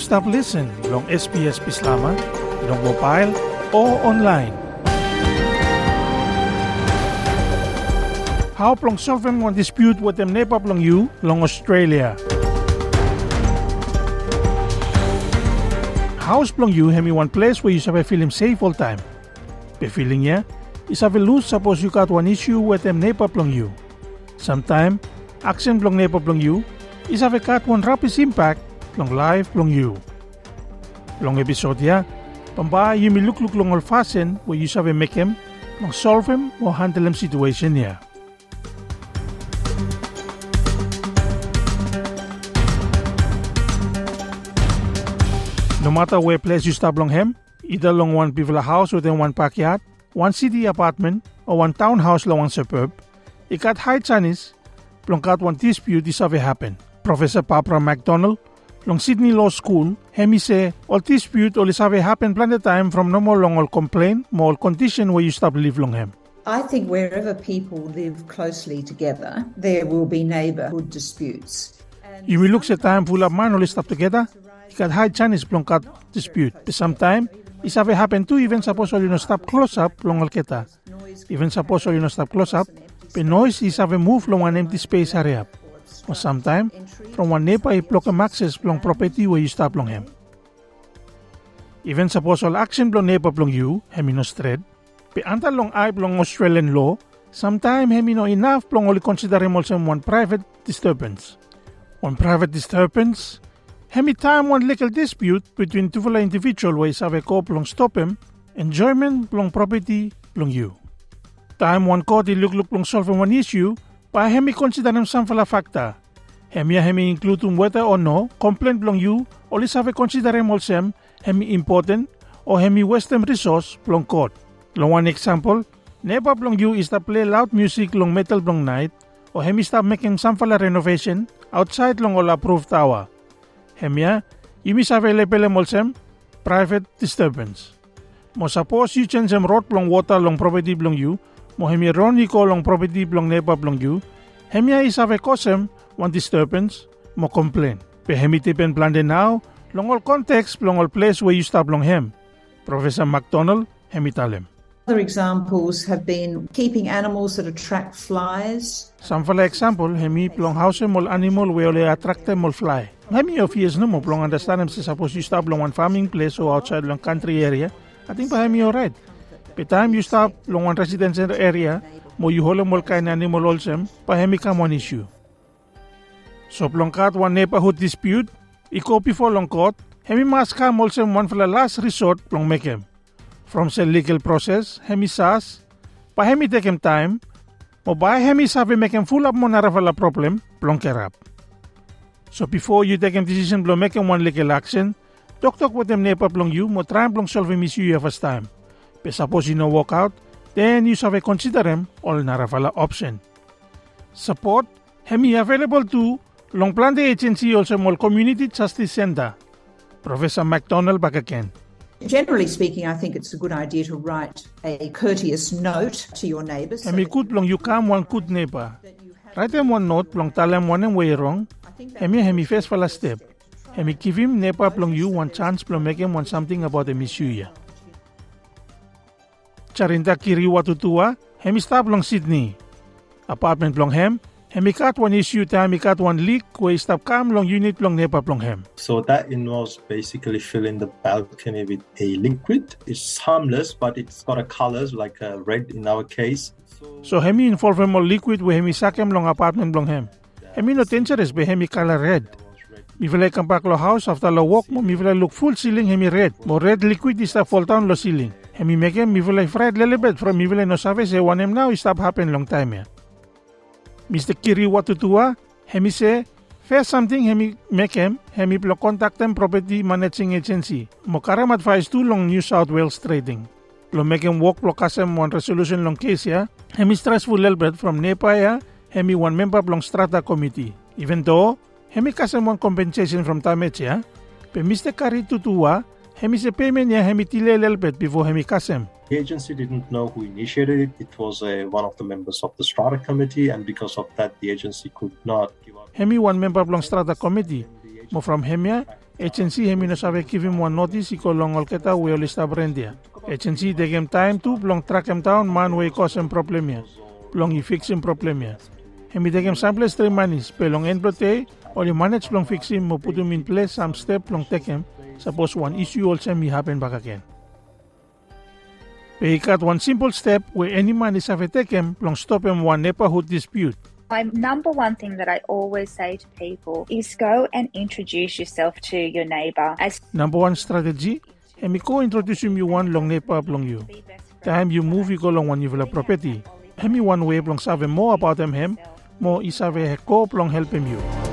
stop listen long SBS Bislama, long mobile o online. How plong solve one dispute with them nepa plong you long Australia. House plong you hemi one place where you have feel him safe all time. Be feeling ya, is have lose suppose you got one issue with them nepa plong you. Sometime, action plong nepa plong you is have got one rapid impact long live long you. Long episode ya, pamba you may look look long all fasten where you make him, long solve him or handle him situation ya. No matter where place you stop long him, either long one people house within one backyard, one city apartment, or one townhouse long one suburb, got high Chinese, long got one dispute this have happen. Professor Barbara McDonald, long Sydney Law School, hemi say all dispute all have happen plenty time from no more long all complain, more condition where you stop live long him. I think wherever people live closely together, there will be neighbourhood disputes. You will look at time full of man all stop together, you got high Chinese plong kat dispute. But sometime, is have happen too even suppose all you know stop close up long all kita. Even suppose all you know stop close up, but noise is have move long one empty space area. Or sometime, from one neighbor i block a access plong property where you stop long him. Even suppose all action plong neighbor plong you, hemi no thread, Pe anta long ay plong Australian law, sometime hemi no enough plong only consider him also one private disturbance. One private disturbance, hemi time one legal dispute between two individual have a ko plong stop him, enjoyment plong property plong you. Time one court look plong solve one issue, pa hemi consider him some fala facta. Hemi hemi include um whether or no complaint plong you, or is have a consider him also hemi important, or hemi western resource plong court. Long one example, never plong you is to play loud music long metal plong night, or hemi stop making some fala renovation outside long all approved tower. Hemia, you have available molsem private disturbance. Mo suppose you change some road plong water long property plong you, mo hemi ron ko long property plong nepa plong you, hemia is have a one disturbance, mo complain. Pe hemi tipen plan de now, long all context plong all place where you stop long hem. Professor McDonald, hemi talem. Other examples have been keeping animals that attract flies. Some for example, hemi plong house mol animal where they attract mol fly. Hemi of years no mo plong understand say suppose you stop long one farming place or outside long country area. I think pa hemi alright. By time you stop long one residential area, mo you hole mol kain animal also, pa hemi come one issue. So plong kat one neighborhood dispute, i copy for long court, hemi mas come also one for the last resort plong make him. From the legal process, hemi sas, take him time, mo ba hemi make him full up mo narafala problem, plong kerap. So before you take a decision plong make him one legal action, talk talk with them nepa plong you, mo try plong solve him issue you first time. But suppose you no work out, then you sabi consider him all narafala option. Support, hemi available to long plan the agency also mall community justice center. Professor McDonald back again. Generally speaking, I think it's a good idea to write a courteous note to your neighbours. Hemi kut plong you come one kut neighbor. Write them one note plong tell them one way wrong. Hemi hemi face fala step. Hemi give him neighbor plong you one chance plong make him want something about the issue ya. Charinta kiri watutua, hemi stop plong Sydney. Apartment hem, hemi cut one issue ta hemi cut one leak where stop come long unit plong hem. So that involves basically filling the balcony with a liquid. It's harmless, but it's got a colors like a red in our case. So hemi involve him liquid where hemi sakem long apartment plong hem. Hemi no dangerous be hemi color red. Mi vile come back lo house after lo walk mo mi vile look full ceiling hemi red. Mo red liquid is fall down lo ceiling. Hemi make him mi vile fried little bit from vile no sabe say one him now stop happen long time ya. Mr. Kiri watutua, hemi say Fair something hemi make him, hemi plo contact them property managing agency. Mo karam advice tu long New South Wales trading. Lo make him work plo kasem one resolution long case ya. Hemi stressful little bit from NEPA ya. Hemi one member long strata committee. Even though, hemi kasem one compensation from Tamech ya. Pe Mr. Kari tutua, hemi se hemi tile before hemi kasem. The agency didn't know who initiated it. It was uh, one of the members of the strata committee, and because of that, the agency could not give out. Hemi one member long strata committee. Mo from hemia, HNC hemi na sabe give him one notice iko long olketa we olista brendia. HNC take him time to plong track him down man we cause him problem ya. Plong i fix him problem ya. Hemi take him samples three manis pelong enprote oli manage plong fix him mo put him in place some step plong take him suppose one issue also may happen back again. Peikat one simple step where any man is have taken plong stop him one neighborhood dispute. My number one thing that I always say to people is go and introduce yourself to your neighbor as Number one strategy, hemi ko introduce you one long nepa plong you. Time you move you go long one you property. Hemi one way long save more about him him, mo isave ko plong help him you.